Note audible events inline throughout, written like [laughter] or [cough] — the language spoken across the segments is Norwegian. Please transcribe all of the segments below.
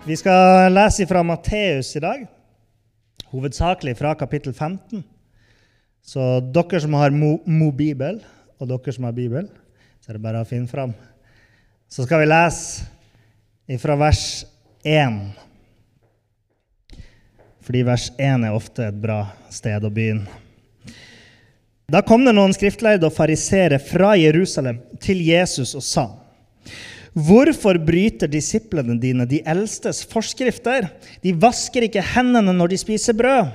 Vi skal lese fra Matteus i dag, hovedsakelig fra kapittel 15. Så dere som har mo mobibel, og dere som har bibel, så er det bare å finne fram. Så skal vi lese fra vers 1. Fordi vers 1 er ofte et bra sted å begynne. Da kom det noen skriftlærde og fariseere fra Jerusalem til Jesus og sa:" Hvorfor bryter disiplene dine de eldstes forskrifter? De vasker ikke hendene når de spiser brød.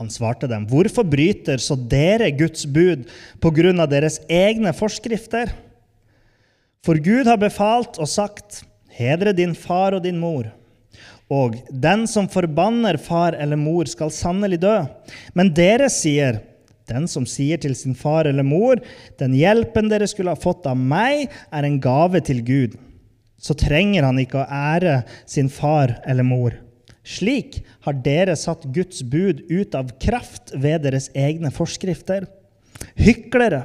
Han svarte dem, Hvorfor bryter så dere Guds bud på grunn av deres egne forskrifter? For Gud har befalt og sagt, Hedre din far og din mor. Og den som forbanner far eller mor, skal sannelig dø. Men dere sier, den som sier til sin far eller mor, den hjelpen dere skulle ha fått av meg, er en gave til Gud, så trenger han ikke å ære sin far eller mor. Slik har dere satt Guds bud ut av kraft ved deres egne forskrifter. Hyklere!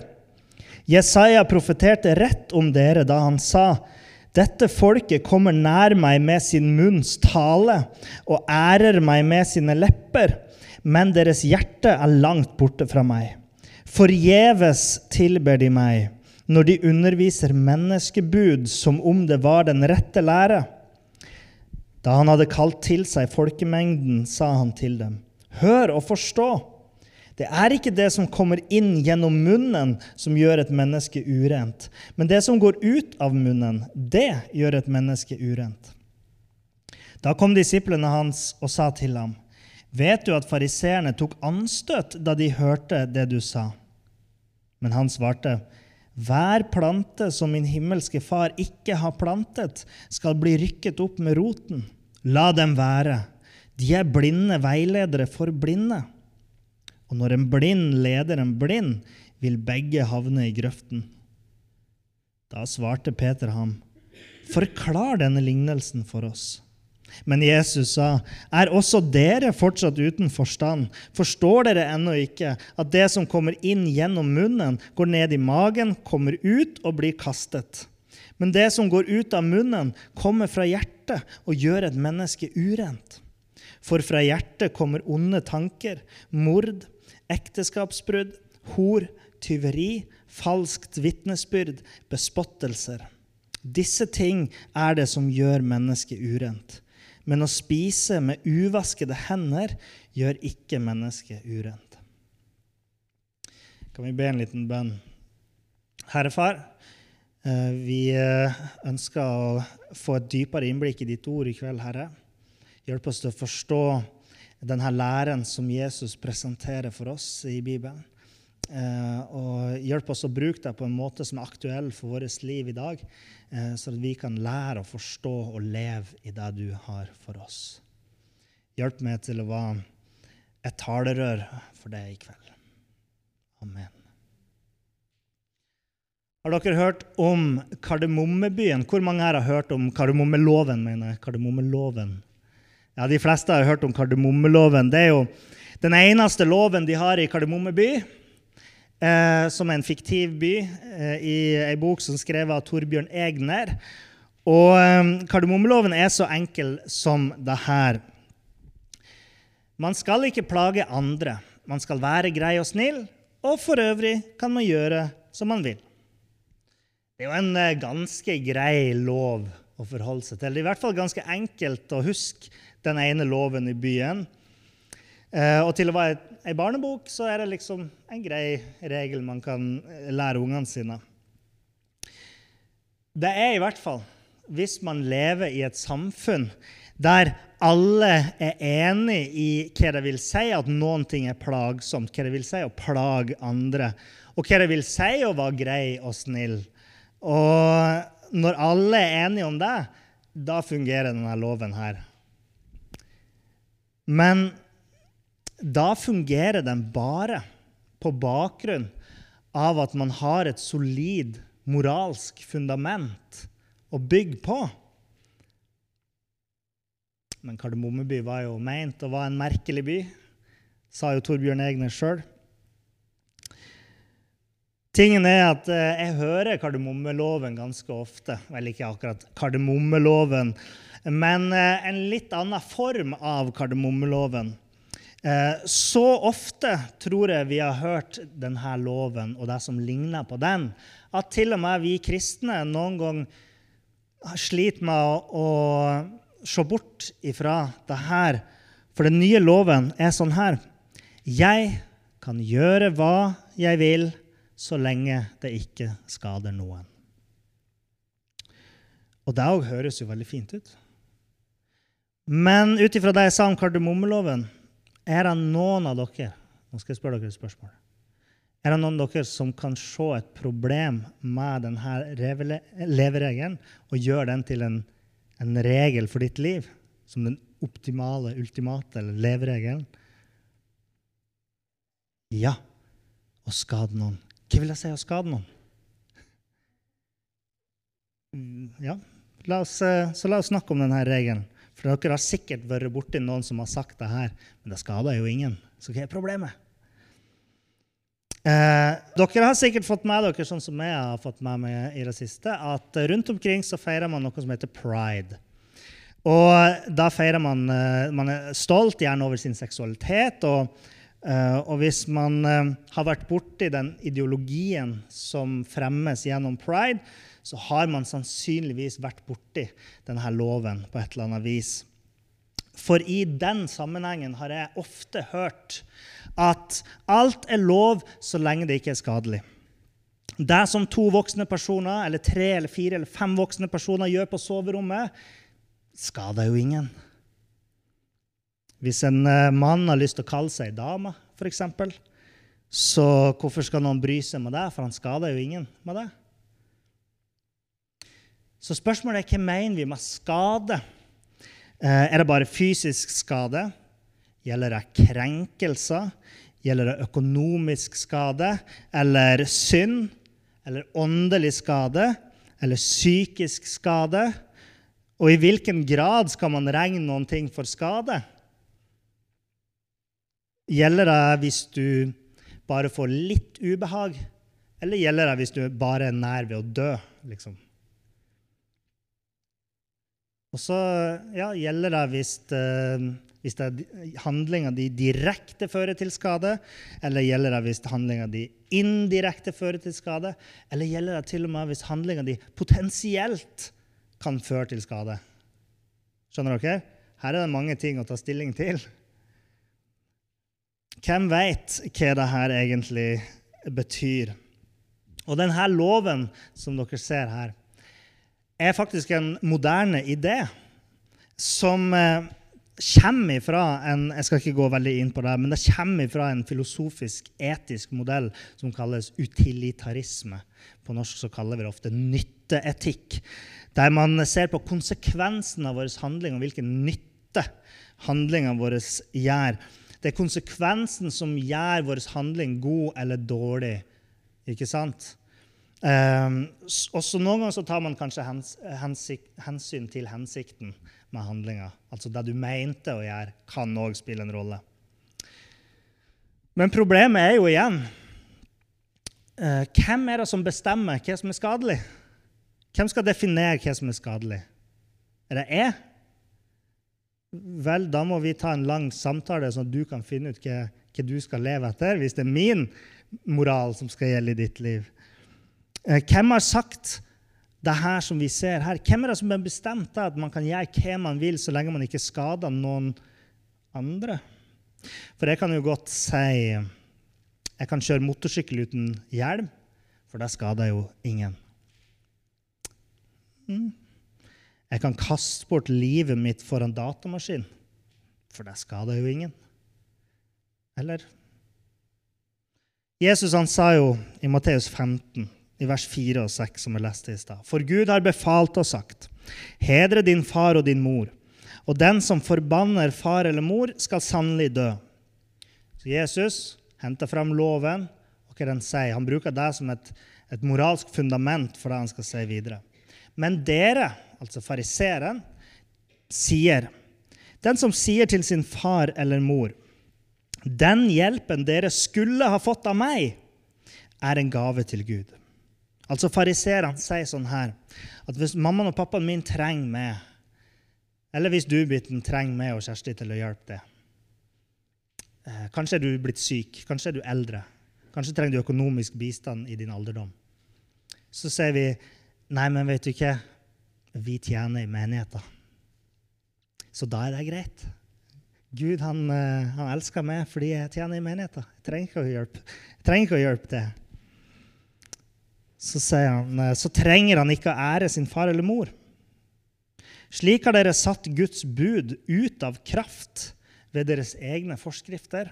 Jesaja profeterte rett om dere da han sa:" Dette folket kommer nær meg med sin munns tale og ærer meg med sine lepper, men deres hjerte er langt borte fra meg. Forgjeves tilber de meg når de underviser menneskebud som om det var den rette lære. Da han hadde kalt til seg folkemengden, sa han til dem, Hør og forstå. Det er ikke det som kommer inn gjennom munnen, som gjør et menneske urent, men det som går ut av munnen, det gjør et menneske urent. Da kom disiplene hans og sa til ham, Vet du at fariseerne tok anstøt da de hørte det du sa? Men han svarte, Hver plante som min himmelske far ikke har plantet, skal bli rykket opp med roten. La dem være. De er blinde veiledere for blinde. Og når en blind leder en blind, vil begge havne i grøften. Da svarte Peter ham, Forklar denne lignelsen for oss. Men Jesus sa, Er også dere fortsatt uten forstand? Forstår dere ennå ikke at det som kommer inn gjennom munnen, går ned i magen, kommer ut og blir kastet? Men det som går ut av munnen, kommer fra hjertet og gjør et menneske urent. For fra hjertet kommer onde tanker, mord, ekteskapsbrudd, hor, tyveri, falskt vitnesbyrd, bespottelser. Disse ting er det som gjør mennesket urent. Men å spise med uvaskede hender gjør ikke mennesket urent. Kan vi be en liten bønn? Herre Far, eh, vi eh, ønsker å få et dypere innblikk i ditt ord i kveld, Herre. Hjelp oss til å forstå denne læren som Jesus presenterer for oss i Bibelen. Eh, og hjelp oss å bruke det på en måte som er aktuell for vårt liv i dag, eh, så at vi kan lære å forstå og leve i det du har for oss. Hjelp meg til å være et talerør for deg i kveld. Amen. Har dere hørt om Kardemommebyen? Hvor mange her har hørt om kardemommeloven? mener jeg? Kardemommeloven. Ja, De fleste har hørt om kardemommeloven. Det er jo den eneste loven de har i Kardemommeby eh, som er en fiktiv by, eh, i ei bok som skrevet av Torbjørn Egner. Og eh, kardemommeloven er så enkel som det her. Man skal ikke plage andre. Man skal være grei og snill, og for øvrig kan man gjøre som man vil. Det er jo en eh, ganske grei lov å forholde seg til. Det er i hvert fall ganske enkelt å huske den ene loven i byen. Eh, og til å være ei barnebok så er det liksom en grei regel man kan eh, lære ungene sine. Det er i hvert fall hvis man lever i et samfunn der alle er enig i hva det vil si at noen ting er plagsomt, hva det vil si å plage andre, og hva det vil si å være grei og snill. Og når alle er enige om det, da fungerer denne loven her. Men da fungerer den bare på bakgrunn av at man har et solid moralsk fundament å bygge på. Men Kardemommeby var jo meint å være en merkelig by, sa jo Torbjørn Egner sjøl. Tingen er at eh, jeg hører kardemommeloven ganske ofte. Vel, ikke akkurat kardemommeloven, men eh, en litt annen form av kardemommeloven. Eh, så ofte tror jeg vi har hørt denne loven og det som ligner på den, at til og med vi kristne noen gang sliter med å, å se bort ifra det her. For den nye loven er sånn her. Jeg kan gjøre hva jeg vil så lenge det ikke skader noen. Og det òg høres jo veldig fint ut. Men ut ifra det jeg sa om kardemommeloven, er det noen av dere nå skal jeg spørre dere et spørsmål, er det noen av dere som kan se et problem med denne leveregelen og gjøre den til en, en regel for ditt liv? Som den optimale, ultimate eller leveregelen? Ja. Å skade noen hva vil jeg si å skade noen? Mm, ja, la oss, eh, så la oss snakke om denne regelen. For dere har sikkert vært borti noen som har sagt det her, men det skader jo ingen. Så hva er problemet? Eh, dere har sikkert fått med dere, sånn som jeg har fått med meg i det siste, at rundt omkring så feirer man noe som heter pride. Og da feirer man eh, Man er stolt, gjerne over sin seksualitet. og og hvis man uh, har vært borti den ideologien som fremmes gjennom pride, så har man sannsynligvis vært borti denne loven på et eller annet vis. For i den sammenhengen har jeg ofte hørt at alt er lov så lenge det ikke er skadelig. Det som to voksne personer, eller tre eller fire eller fem voksne personer gjør på soverommet, skader jo ingen. Hvis en eh, mann har lyst til å kalle seg dame, f.eks., så hvorfor skal noen bry seg med det? For han skader jo ingen med det. Så spørsmålet er hva mener vi med skade? Eh, er det bare fysisk skade? Gjelder det krenkelser? Gjelder det økonomisk skade? Eller synd? Eller åndelig skade? Eller psykisk skade? Og i hvilken grad skal man regne noen ting for skade? Gjelder det hvis du bare får litt ubehag, eller gjelder det hvis du bare er nær ved å dø? liksom? Og så ja, gjelder det hvis, uh, hvis handlinga di direkte fører til skade, eller gjelder det hvis handlinga di indirekte fører til skade, eller gjelder det til og med hvis handlinga di potensielt kan føre til skade? Skjønner dere? Her er det mange ting å ta stilling til. Hvem veit hva det her egentlig betyr? Og denne loven som dere ser her, er faktisk en moderne idé som eh, kommer fra en jeg skal ikke gå veldig inn på det, men det kommer ifra en filosofisk, etisk modell som kalles utilitarisme. På norsk så kaller vi det ofte nytteetikk. Der man ser på konsekvensen av vår handling og hvilken nytte handlingene våre gjør. Det er konsekvensen som gjør vår handling god eller dårlig. Ikke sant? Um, også Noen ganger så tar man kanskje hens, hensik, hensyn til hensikten med handlinga. Altså det du mente å gjøre, kan òg spille en rolle. Men problemet er jo igjen uh, Hvem er det som bestemmer hva som er skadelig? Hvem skal definere hva som er skadelig? Er det jeg? Vel, da må vi ta en lang samtale, sånn at du kan finne ut hva, hva, du skal leve etter, hvis det er min moral som skal gjelde i ditt liv. Eh, hvem har sagt det her som vi ser her? Hvem er det som har bestemt at man kan gjøre hva man vil, så lenge man ikke skader noen andre? For jeg kan jo godt si jeg kan kjøre motorsykkel uten hjelm, for det skader jo ingen. Mm. Jeg kan kaste bort livet mitt for en datamaskin, for det skader jo ingen. Eller? Jesus han sa jo i Matteus 15, i vers 4 og 6, som vi leste i stad, for Gud har befalt og sagt:" Hedre din far og din mor. Og den som forbanner far eller mor, skal sannelig dø. Så Jesus henter fram loven, og hva den sier. Han bruker det som et, et moralsk fundament for det han skal si videre. Men dere, altså fariseeren, sier Den som sier til sin far eller mor, den hjelpen dere skulle ha fått av meg, er en gave til Gud. Altså Fariseerne sier sånn her at hvis mammaen og pappaen min trenger meg, eller hvis du Bitten, trenger meg og Kjersti til å hjelpe deg eh, Kanskje er du blitt syk, kanskje er du eldre, kanskje trenger du økonomisk bistand i din alderdom. Så sier vi nei, men vet du ikke, vi tjener i menigheten. Så da er det greit. Gud han, eh, han elsker meg fordi jeg tjener i menigheten. Jeg trenger ikke å hjelpe, jeg trenger ikke å hjelpe det så, sier han, eh, så trenger han ikke å ære sin far eller mor. Slik har dere satt Guds bud ut av kraft ved deres egne forskrifter.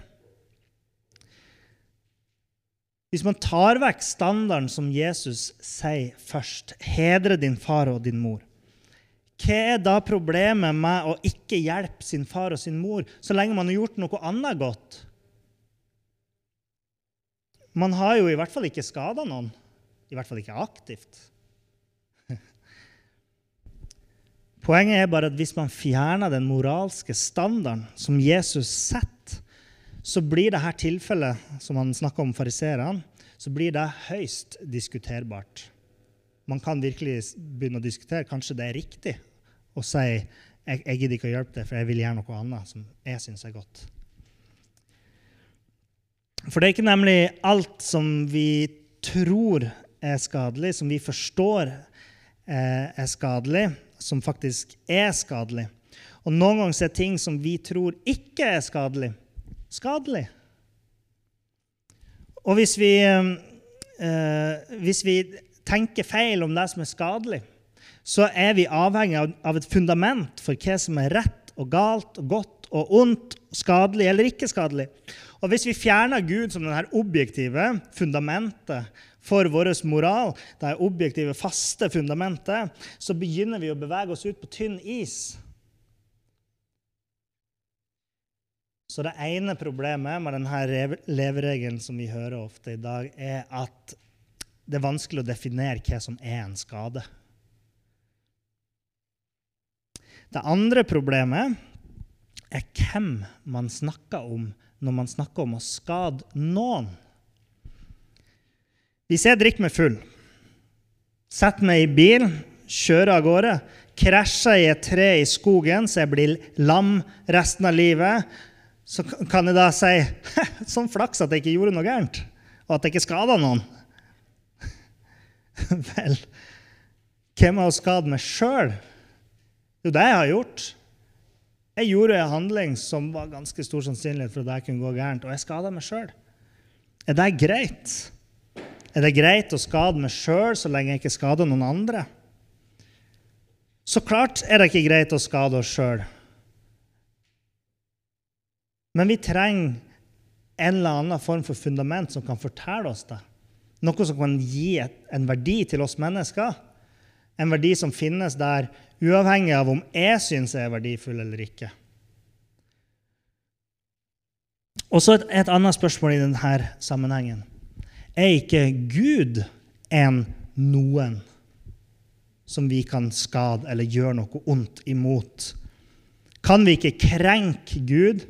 Hvis man tar vekk standarden som Jesus sier først, hedre din far og din mor, hva er da problemet med å ikke hjelpe sin far og sin mor så lenge man har gjort noe annet godt? Man har jo i hvert fall ikke skada noen. I hvert fall ikke aktivt. [laughs] Poenget er bare at hvis man fjerner den moralske standarden som Jesus setter, så blir dette tilfellet som han snakker om fariserene, så blir det høyst diskuterbart. Man kan virkelig begynne å diskutere kanskje det er riktig å si jeg, jeg gidder ikke å hjelpe deg, for jeg vil gjøre noe annet som jeg syns er godt. For det er ikke nemlig alt som vi tror er skadelig, som vi forstår eh, er skadelig, som faktisk er skadelig. Og noen ganger er ting som vi tror ikke er skadelig, skadelig. Og hvis vi, eh, hvis vi tenker feil om det som er skadelig, så er vi avhengig av, et fundament for hva som er rett og galt og godt og ondt, skadelig eller ikke skadelig. Og hvis vi fjerner Gud som det objektive fundamentet for vår moral, det objektive, faste fundamentet, så begynner vi å bevege oss ut på tynn is. Så det ene problemet med denne leveregelen som vi hører ofte i dag, er at det er vanskelig å definere hva som er en skade. Det andre problemet er hvem man snakker om når man snakker om å skade noen. Hvis jeg drikker meg full, setter meg i bil, kjører av gårde, krasjer i et tre i skogen så jeg blir lam resten av livet, så kan jeg da si [laughs] sånn flaks at jeg ikke gjorde noe gærent, og at jeg ikke skada noen. [laughs] Vel, hvem har skadet meg sjøl? Jo det jeg har gjort. Jeg gjorde en handling som var ganske stor sannsynlighet for at det kunne gå gærent, og jeg skada meg sjøl. Er det greit? Er det greit å skade meg sjøl så lenge jeg ikke skader noen andre? Så klart er det ikke greit å skade oss sjøl. Men vi trenger en eller annen form for fundament som kan fortelle oss det. Noe som kan gi en verdi til oss mennesker. En verdi som finnes der uavhengig av om jeg syns jeg er verdifull eller ikke. Og så et, et annet spørsmål i denne sammenhengen er ikke Gud en noen som vi kan skade eller gjøre noe ondt imot? Kan vi ikke krenke Gud,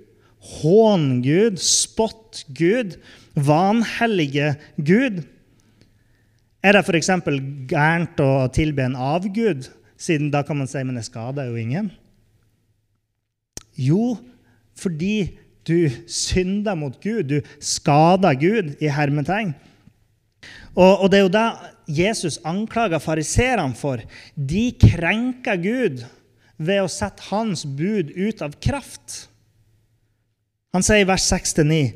håne Gud, spotte Gud, vanhellige Gud? Er det f.eks. gærent å tilbe en avgud, siden da kan man si men det skader jo ingen? Jo, fordi du synder mot Gud, du skader Gud i hermetegn. Og, og det er jo det Jesus anklager fariserene for. De krenker Gud ved å sette hans bud ut av kraft. Han sier i vers 6-9.: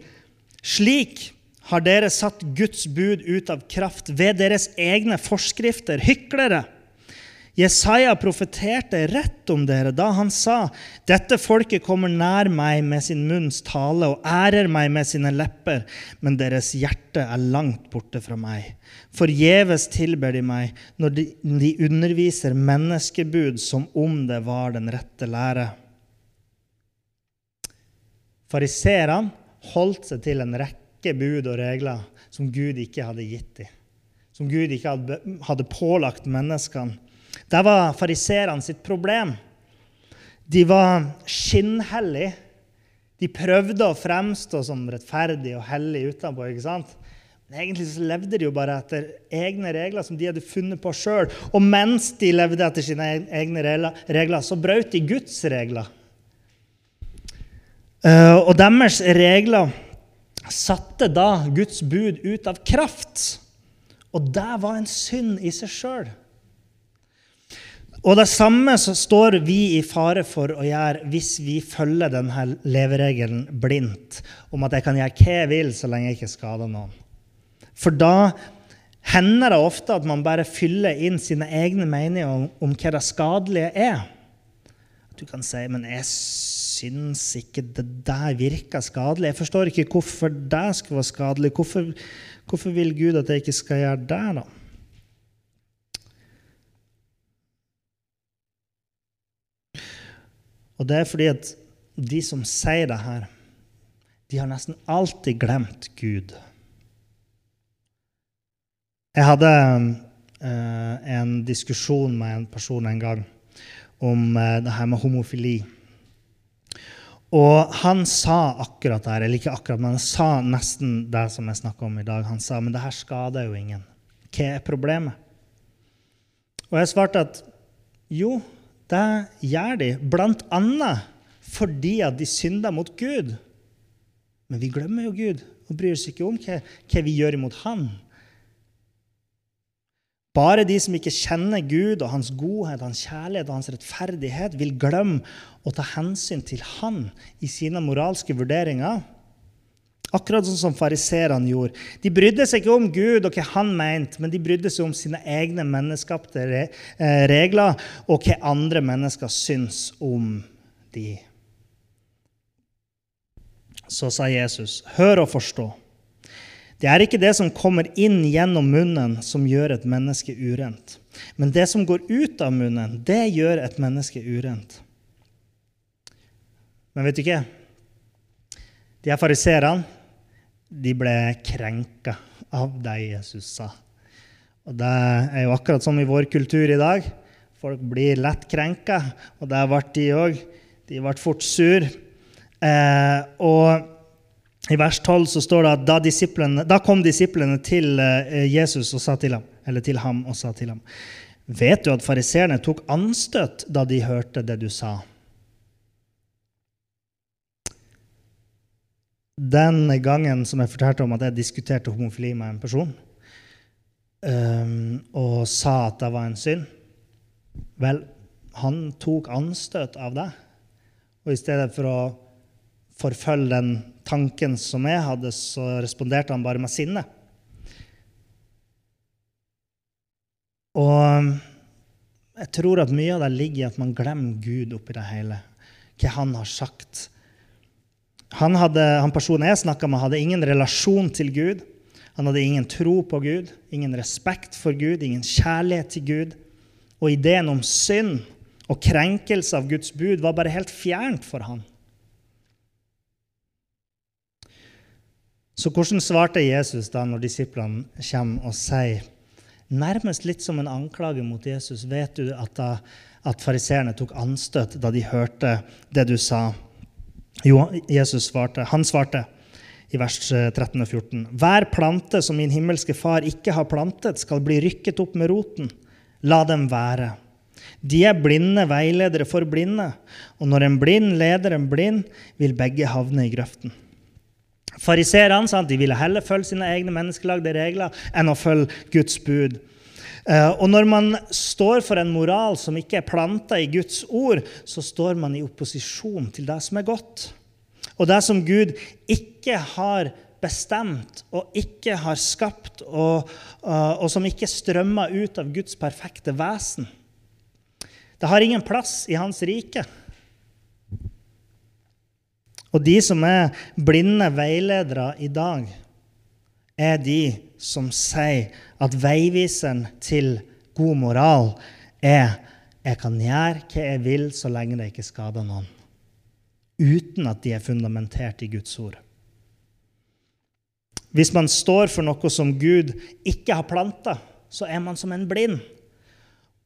Slik har dere satt Guds bud ut av kraft ved deres egne forskrifter, hyklere. Jesaja profeterte rett om dere da han sa:" Dette folket kommer nær meg med sin munns tale og ærer meg med sine lepper, men deres hjerte er langt borte fra meg. Forgjeves tilber de meg når de, de underviser menneskebud som om det var den rette lære. Fariserene holdt seg til en rekke bud og regler som Gud ikke hadde gitt dem, som Gud ikke hadde pålagt menneskene. Det var fariserene sitt problem. De var skinnhellige. De prøvde å fremstå som rettferdige og hellige utenpå. ikke sant? Men egentlig så levde de jo bare etter egne regler som de hadde funnet på sjøl. Og mens de levde etter sine egne regler, så brøt de Guds regler. Eh, og deres regler satte da Guds bud ut av kraft. Og det var en synd i seg sjøl. Og det samme så står vi i fare for å gjøre hvis vi følger denne leveregelen blindt, om at jeg kan gjøre hva jeg vil så lenge jeg ikke skader noen. For da hender det ofte at man bare fyller inn sine egne meninger om, hva det skadelige er. Du kan si men jeg syns ikke det der virker skadelig. Jeg forstår ikke hvorfor det skulle være skadelig. Hvorfor, hvorfor vil Gud at jeg ikke skal gjøre det? da? Og det er fordi at de som sier det her, de har nesten alltid glemt Gud. Jeg hadde eh, en diskusjon med en person en gang om eh, det her med homofili. Og han sa akkurat det her, eller ikke akkurat, men han sa nesten det som jeg snakka om i dag. Han sa men det her skader jo ingen. Hva er problemet? Og jeg svarte at jo, det gjør de blant annet fordi at de synder mot Gud. Men vi glemmer jo Gud og bryr oss ikke om hva, hva vi gjør imot Han. Bare de som ikke kjenner Gud og hans godhet, hans kjærlighet og hans rettferdighet, vil glemme å ta hensyn til Han i sine moralske vurderinger. Akkurat sånn som fariserene gjorde. De brydde seg ikke om Gud og hva han mente, men de brydde seg om sine egne menneskapte eh, regler og hva andre mennesker syns om de. Så sa Jesus, hør og forstå. Det er ikke det som kommer inn gjennom munnen, som gjør et menneske urent. Men det som går ut av munnen, det gjør et menneske urent. Men vet du ikke? De her fariserene de ble krenka av deg, Jesus sa. Og Det er jo akkurat som i vår kultur i dag. Folk blir lett krenka, og det ble de òg. De ble fort sur. Eh, og i vers 12 så står det at da, da kom disiplene til eh, Jesus og sa til ham, eller til ham og sa til ham Vet du at fariseerne tok anstøt da de hørte det du sa? Den gangen som jeg fortalte om at jeg diskuterte homofili med en person, um, og sa at det var en synd Vel, han tok anstøt av det. Og i stedet for å forfølge den tanken som jeg hadde, så responderte han bare med sinne. Og jeg tror at mye av det ligger i at man glemmer Gud oppi det hele. Hva han har sagt han, hadde, han personen jeg snakka med, hadde ingen relasjon til Gud. Han hadde ingen tro på Gud, ingen respekt for Gud, ingen kjærlighet til Gud. Og ideen om synd og krenkelse av Guds bud var bare helt fjernt for han. Så hvordan svarte Jesus da når disiplene kommer og sier, nærmest litt som en anklage mot Jesus, vet du at, da, at fariseerne tok anstøt da de hørte det du sa? Jo, Jesus svarte, han svarte i vers 13 og 14.: Hver plante som min himmelske far ikke har plantet, skal bli rykket opp med roten. La dem være. De er blinde veiledere for blinde, og når en blind leder en blind, vil begge havne i grøften. Fariseerne ville heller følge sine egne menneskelagde regler enn å følge Guds bud. Eh, og når man står for en moral som ikke er planta i Guds ord, så står man i opposisjon til det som er godt. Og det som Gud ikke har bestemt og ikke har skapt, og, eh, og som ikke strømmer ut av Guds perfekte vesen. Det har ingen plass i hans rike. Og de som er blinde veiledere i dag, er de som sier at veiviseren til god moral er jeg kan gjøre hva jeg vil så lenge det ikke skader noen. Uten at de er fundamentert i Guds ord. Hvis man står for noe som Gud ikke har planta, så er man som en blind.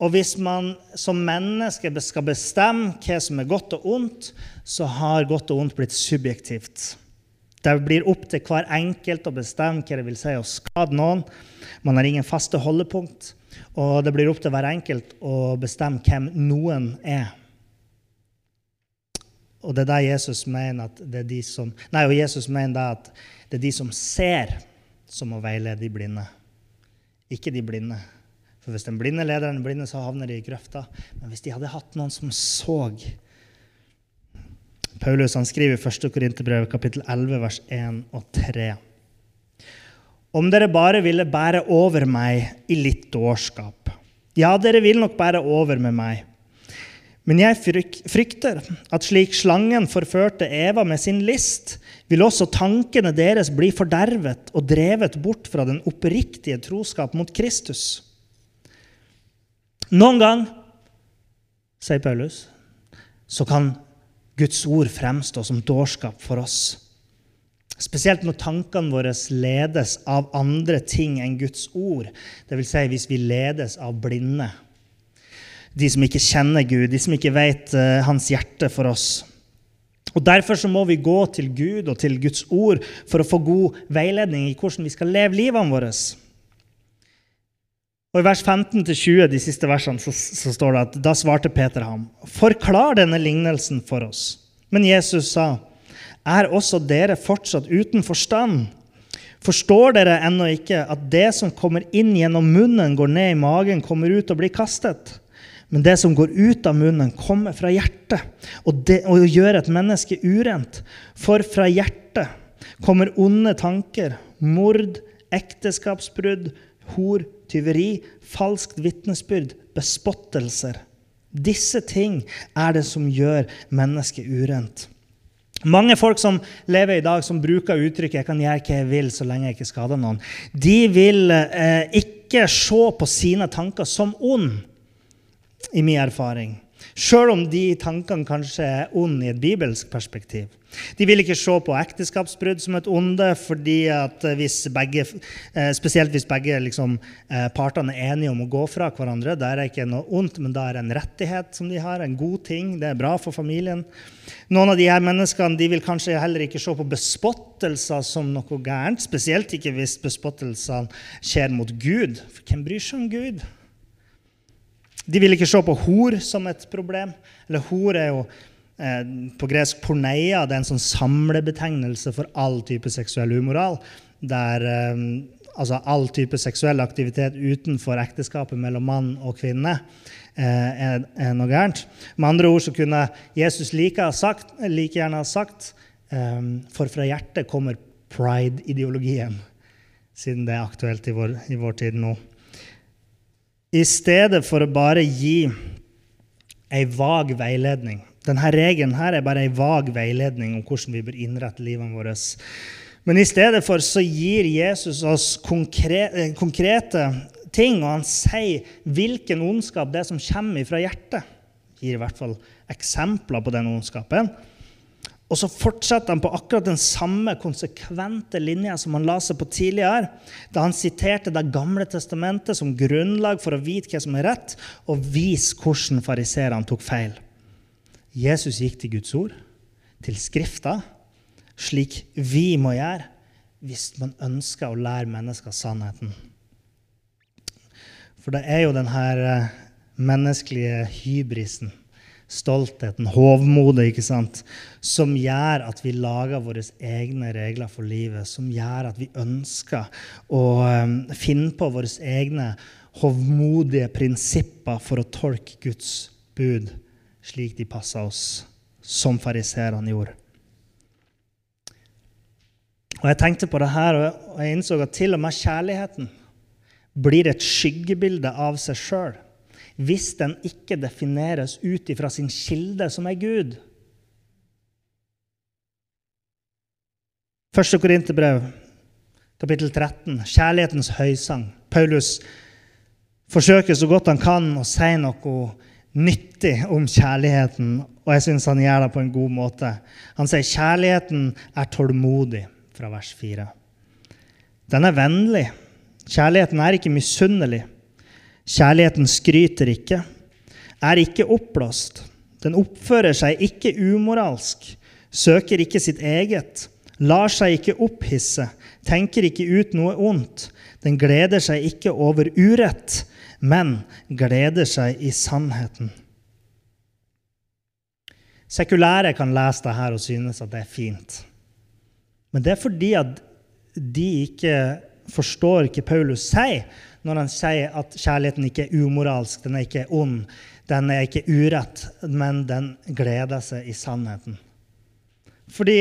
Og hvis man som menneske skal bestemme hva som er godt og ondt, så har godt og ondt blitt subjektivt. Det blir opp til hver enkelt å bestemme hva det vil si å skade noen. Man har ingen faste holdepunkt. Og det blir opp til hver enkelt å bestemme hvem noen er. Og det er der Jesus mener at det er de som Nei, og Jesus mener at det er de som ser, som må veilede de blinde. Ikke de blinde. For hvis den blinde leder den blinde, så havner de i grøfta. Men hvis de hadde hatt noen som så Paulus han skriver i 1. Korinterbrev kapittel 11, vers 1 og 3. Om dere bare ville bære over meg i litt dårskap. Ja, dere vil nok bære over med meg. Men jeg frykter at slik slangen forførte Eva med sin list, vil også tankene deres bli fordervet og drevet bort fra den oppriktige troskap mot Kristus. Noen gang, sier Paulus, så kan Guds ord fremstå som dårskap for oss. Spesielt når tankene våre ledes av andre ting enn Guds ord. Dvs. Si hvis vi ledes av blinde. De som ikke kjenner Gud, de som ikke vet uh, hans hjerte for oss. Og Derfor så må vi gå til Gud og til Guds ord for å få god veiledning i hvordan vi skal leve livene våre. Og I vers 15-20, de siste versene, så, så, står det at da svarte Peter ham, forklar denne lignelsen for oss. Men Jesus sa, er også dere fortsatt uten forstand? Forstår dere ennå ikke at det som kommer inn gjennom munnen, går ned i magen, kommer ut og blir kastet? Men det som går ut av munnen, kommer fra hjertet og, det, og gjør et menneske urent. For fra hjertet kommer onde tanker, mord, ekteskapsbrudd, hor, tyveri, falskt vitnesbyrd, bespottelser. Disse ting er det som gjør mennesket urent. Mange folk som lever i dag, som bruker uttrykket 'jeg kan gjøre hva jeg vil så lenge jeg ikke skader noen', de vil eh, ikke se på sine tanker som ond, i min erfaring. Sjøl om de tankene kanskje er onde i et bibelsk perspektiv. De vil ikke se på ekteskapsbrudd som et onde, fordi at hvis begge, eh, spesielt hvis begge liksom, eh, partene er enige om å gå fra hverandre. da er ikke noe ondt, men da er det en rettighet som de har, en god ting. Det er bra for familien. Noen av de her menneskene de vil kanskje heller ikke se på bespottelser som noe gærent, spesielt ikke hvis bespottelsene skjer mot Gud. For hvem bryr seg om Gud? De vil ikke se på hor som et problem. Eller hor er jo på gresk porneia. Det er en sånn samlebetegnelse for all type seksuell umoral. Der eh, altså all type seksuell aktivitet utenfor ekteskapet mellom mann og kvinne eh, er, er, noe gærent. Med andre ord så kunne Jesus like, sagt, like gjerne ha sagt eh, For fra hjertet kommer pride-ideologien, siden det er aktuelt i vår, i vår tid nå. I stedet for å bare gi ei vag veiledning. Denne regelen her er bare ei vag veiledning om hvordan vi bør innrette livene våre. Men i stedet for så gir Jesus oss konkrete, konkrete ting, og han sier hvilken ondskap det er som kommer fra hjertet. Gir i hvert fall eksempler på den ondskapen. Og så fortsetter han på akkurat den samme konsekvente linja som han la seg på tidligere, da han siterte Det gamle testamentet som grunnlag for å vite hva som er rett, og vise hvordan fariseerne tok feil. Jesus gikk til Guds ord, til Skrifta, slik vi må gjøre hvis man ønsker å lære mennesker sannheten. For det er jo denne menneskelige hybrisen stoltheten, hovmodet, ikke sant, som gjør at vi lager våre egne regler for livet, som gjør at vi ønsker å um, finne på våre egne hovmodige prinsipper for å tolke Guds bud slik de passa oss, som fariserene gjorde. Og Jeg tenkte på det her, og jeg innså at til og med kjærligheten blir et skyggebilde av seg sjøl hvis den ikke defineres ut ifra sin kilde, som er Gud. Første Korinterbrev, kapittel 13, kjærlighetens høysang. Paulus forsøker så godt han kan å si noe nyttig om kjærligheten, og jeg syns han gjør det på en god måte. Han sier kjærligheten er tålmodig, fra vers 4. Den er vennlig. Kjærligheten er ikke misunnelig. Kjærligheten skryter ikke, er ikke oppblåst. Den oppfører seg ikke umoralsk, søker ikke sitt eget lar seg ikke opphisse, tenker ikke ut noe ondt. Den gleder seg ikke over urett, men gleder seg i sannheten. Sekulære kan lese det her og synes at det er fint. Men det er fordi at de ikke forstår hva Paulus sier når han sier at kjærligheten ikke er umoralsk, den er ikke ond, den er ikke urett, men den gleder seg i sannheten. Fordi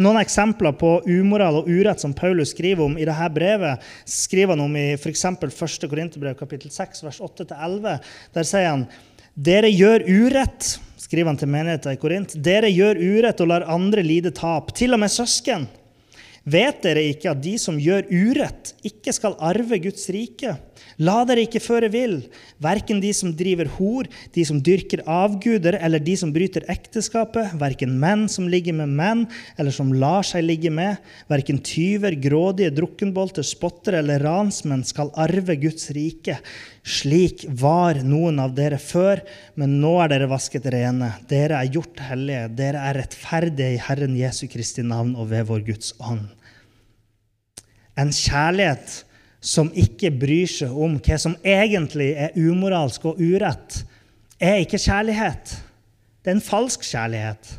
Noen eksempler på umoral og urett som Paulus skriver om i dette brevet, skriver han om i f.eks. 1. Korinterbrev kapittel 6, vers 8-11. Der sier han dere gjør urett, skriver han til menigheten i Korint. Dere gjør urett og lar andre lide tap, til og med søsken. Vet dere ikke at de som gjør urett, ikke skal arve Guds rike? La dere ikke føre vill, verken de som driver hor, de som dyrker avguder, eller de som bryter ekteskapet, verken menn som ligger med menn, eller som lar seg ligge med, verken tyver, grådige, drukkenbolter, spottere eller ransmenn skal arve Guds rike. Slik var noen av dere før, men nå er dere vasket rene. Dere er gjort hellige, dere er rettferdige i Herren Jesu Kristi navn og ved vår Guds ånd. En kjærlighet som ikke bryr seg om hva som egentlig er umoralsk og urett, er ikke kjærlighet. Det er en falsk kjærlighet.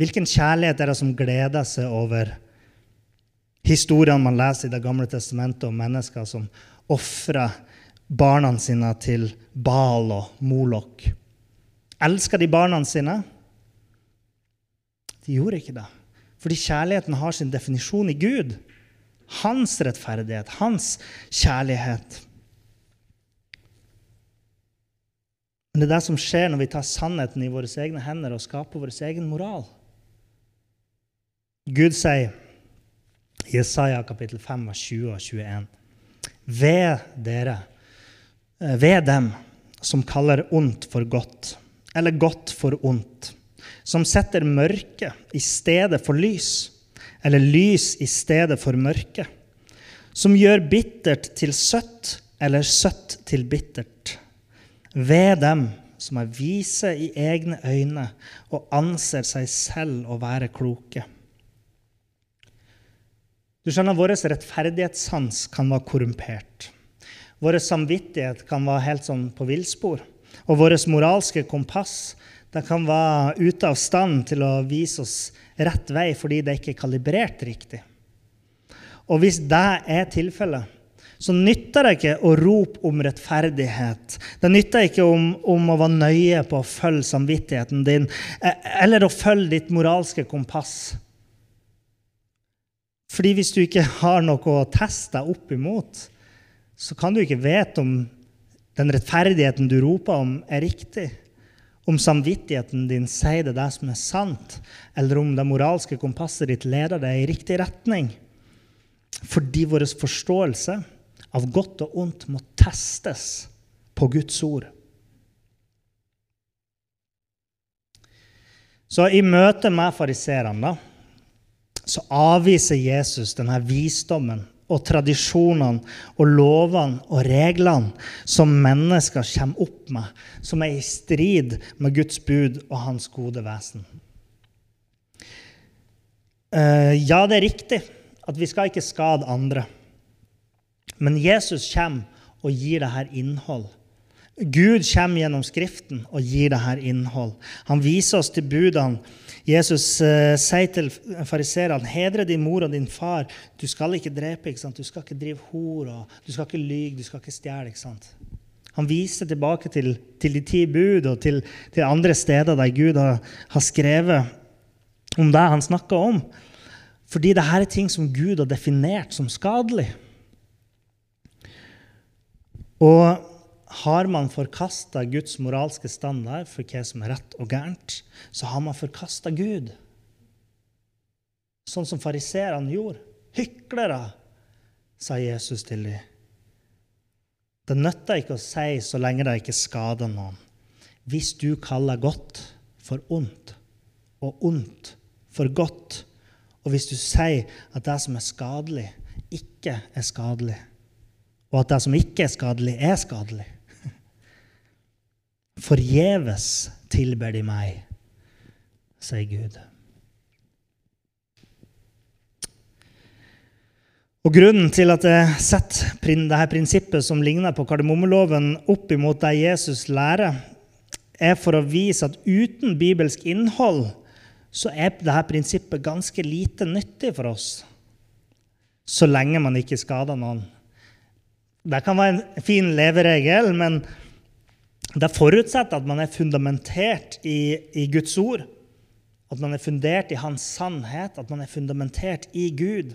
Hvilken kjærlighet er det som gleder seg over historiene man leser i Det gamle testamentet om mennesker som ofrer barna sine til Bal og Molok? Elsker de barna sine? De gjorde ikke det. Fordi kjærligheten har sin definisjon i Gud. Hans rettferdighet, hans kjærlighet. Men det er det som skjer når vi tar sannheten i våre egne hender og skaper vår egen moral. Gud sier i Jesaja kapittel 5, 20 og 21.: Ved dere, eh, ved dem som kaller ondt for godt, eller godt for ondt som setter mørke i stedet for lys, eller lys i stedet for mørke, som gjør bittert til søtt eller søtt til bittert. Ved dem som er vise i egne øyne og anser seg selv å være kloke. Du skjønner, Vår rettferdighetssans kan være korrumpert. Vår samvittighet kan være helt sånn på villspor. Og vårt moralske kompass det kan være ute av stand til å vise oss rett vei fordi det ikke er kalibrert riktig. Og hvis det er tilfellet, så nytter det ikke å rope om rettferdighet. Det nytter ikke om, om, å være nøye på å følge samvittigheten din e, eller å følge ditt moralske kompass. Fordi hvis du ikke har noe å teste deg opp imot, så kan du ikke vite om den rettferdigheten du roper om, er riktig om samvittigheten din sier det det som er sant, eller om det moralske kompasset ditt leder deg i riktig retning. Fordi vår forståelse av godt og ondt må testes på Guds ord. Så i møte med fariserene så avviser Jesus denne visdommen og tradisjonene og lovene og reglene som mennesker kommer opp med, som er i strid med Guds bud og hans gode vesen. Eh, ja, det er riktig at vi skal ikke skade andre. Men Jesus kommer og gir dette innhold. Gud kommer gjennom Skriften og gir dette innhold. Han viser oss til budene Jesus eh, sier til fariseerne, hedre din mor og din far. Du skal ikke drepe, ikke du skal ikke drive hor, du skal ikke lyge, du skal ikke stjele. Han viser tilbake til, til, de ti bud og til, til, andre steder der Gud har, har skrevet om det han snakker om. Fordi dette er ting som Gud har definert som skadelig. Og har man forkasta Guds moralske standard for hva som er rett og gærent, så har man forkasta Gud. Sånn som fariseerne gjorde. Hyklere, sa Jesus til dem. Det nytter ikke å si så lenge det ikke skader noen. Hvis du kaller godt for ondt, og ondt for godt, og hvis du sier at det som er skadelig, ikke er skadelig, og at det som ikke er skadelig, er skadelig Forgjeves tilber de meg, sier Gud. Og Grunnen til at jeg setter dette prinsippet som ligner på kardemommeloven, opp imot det Jesus lærer, er for å vise at uten bibelsk innhold så er dette prinsippet ganske lite nyttig for oss. Så lenge man ikke skader noen. Det kan være en fin leveregel, men det forutsetter at man er fundamentert i, i Guds ord. At man er fundert i Hans sannhet, at man er fundamentert i Gud.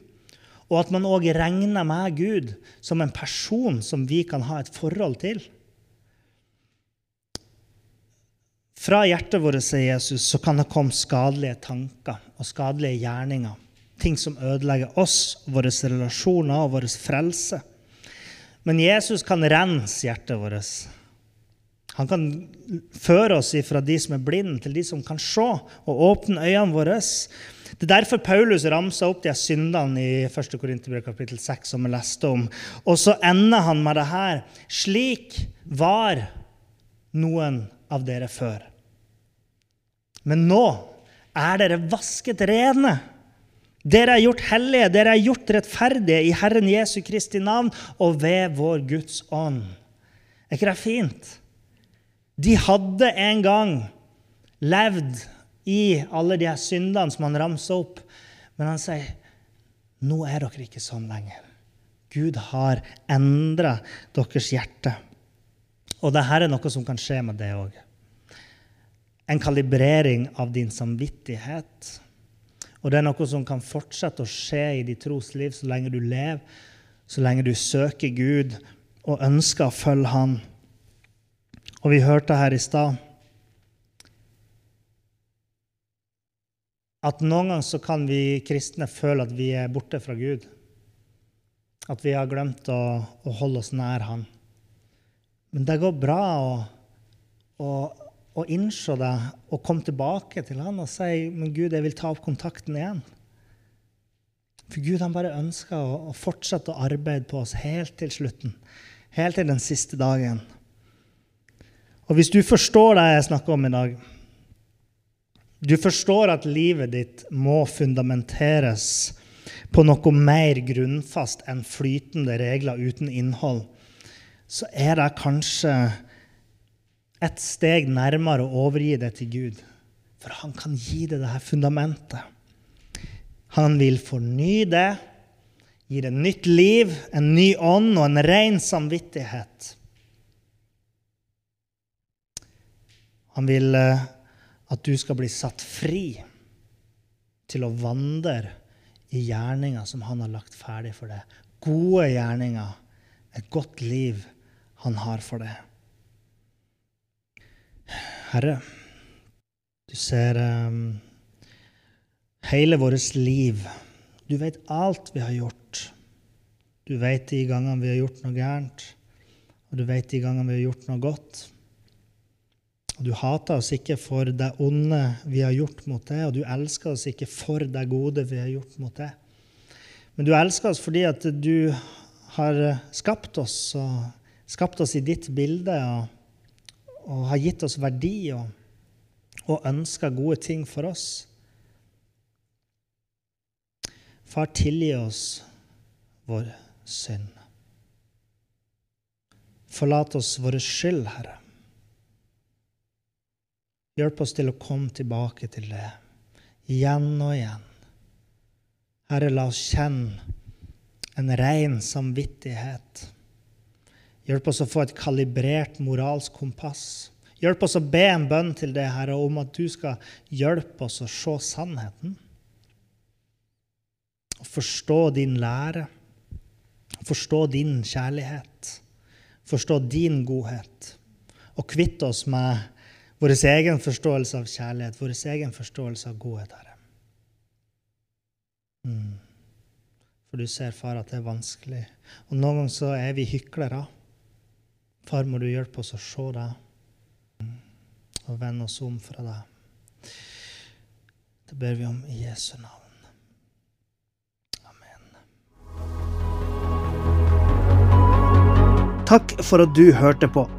Og at man òg regner med Gud som en person som vi kan ha et forhold til. Fra hjertet vårt, sier Jesus, så kan det komme skadelige tanker og skadelige gjerninger. Ting som ødelegger oss, våre relasjoner og vår frelse. Men Jesus kan rense hjertet vårt. Han kan føre oss fra de som er blinde, til de som kan se, og åpne øynene våre. Det er derfor Paulus ramsa opp de syndene i 1. Korinterbrev kapittel 6, som vi leste om. Og så ender han med det her. Slik var noen av dere før. Men nå er dere vasket rene. Dere er gjort hellige, dere er gjort rettferdige i Herren Jesu Kristi navn og ved vår Guds ånd. Er ikke det fint? De hadde en gang levd i alle de her syndene som han ramsa opp. Men han sier nå er dere ikke sånn lenger. Gud har endra deres hjerte. Og dette er noe som kan skje med det òg. En kalibrering av din samvittighet. Og det er noe som kan fortsette å skje i ditt trosliv så lenge du lever, så lenge du søker Gud og ønsker å følge Han. Og vi hørte her i stad at noen ganger så kan vi kristne føle at vi er borte fra Gud. At vi har glemt å, å holde oss nær Han. Men det går bra å, å, å innse det og komme tilbake til Han og si men Gud, jeg vil ta opp kontakten igjen. For Gud han bare ønsker å, å fortsette å arbeide på oss helt til slutten. Helt til den siste dagen. Og hvis du forstår det jeg snakker om i dag, du forstår at livet ditt må fundamenteres på noe mer grunnfast enn flytende regler uten innhold, så er det kanskje et steg nærmere å overgi det til Gud. For han kan gi deg det her fundamentet. Han vil forny det, gi det nytt liv, en ny ånd og en ren samvittighet. Han vil eh, at du skal bli satt fri til å vandre i gjerninger som han har lagt ferdig for deg. Gode gjerninger, et godt liv han har for deg. Herre, du ser um, hele vårt liv. Du vet alt vi har gjort. Du vet de gangene vi har gjort noe gærent, og du vet de gangene vi har gjort noe godt. Og du hater oss ikke for det onde vi har gjort mot deg, og du elsker oss ikke for det gode vi har gjort mot deg. Men du elsker oss fordi at du har skapt oss, og skapt oss i ditt bilde, og, og har gitt oss verdi og, og ønsker gode ting for oss. Far, tilgi oss vår synd. Forlat oss vår skyld, Herre. Hjelp oss til å komme tilbake til det igjen og igjen. Herre, la oss kjenne en ren samvittighet. Hjelp oss å få et kalibrert moralsk kompass. Hjelp oss å be en bønn til deg, Herre, om at du skal hjelpe oss å se sannheten. Å forstå din lære, forstå din kjærlighet, forstå din godhet og kvitte oss med vår egen forståelse av kjærlighet, vår egen forståelse av godhet, Herre. Mm. For du ser, far, at det er vanskelig. Og noen ganger så er vi hyklere. Far, må du hjelpe oss å se deg og vende oss om fra deg. Det ber vi om i Jesu navn. Amen. Takk for at du hørte på.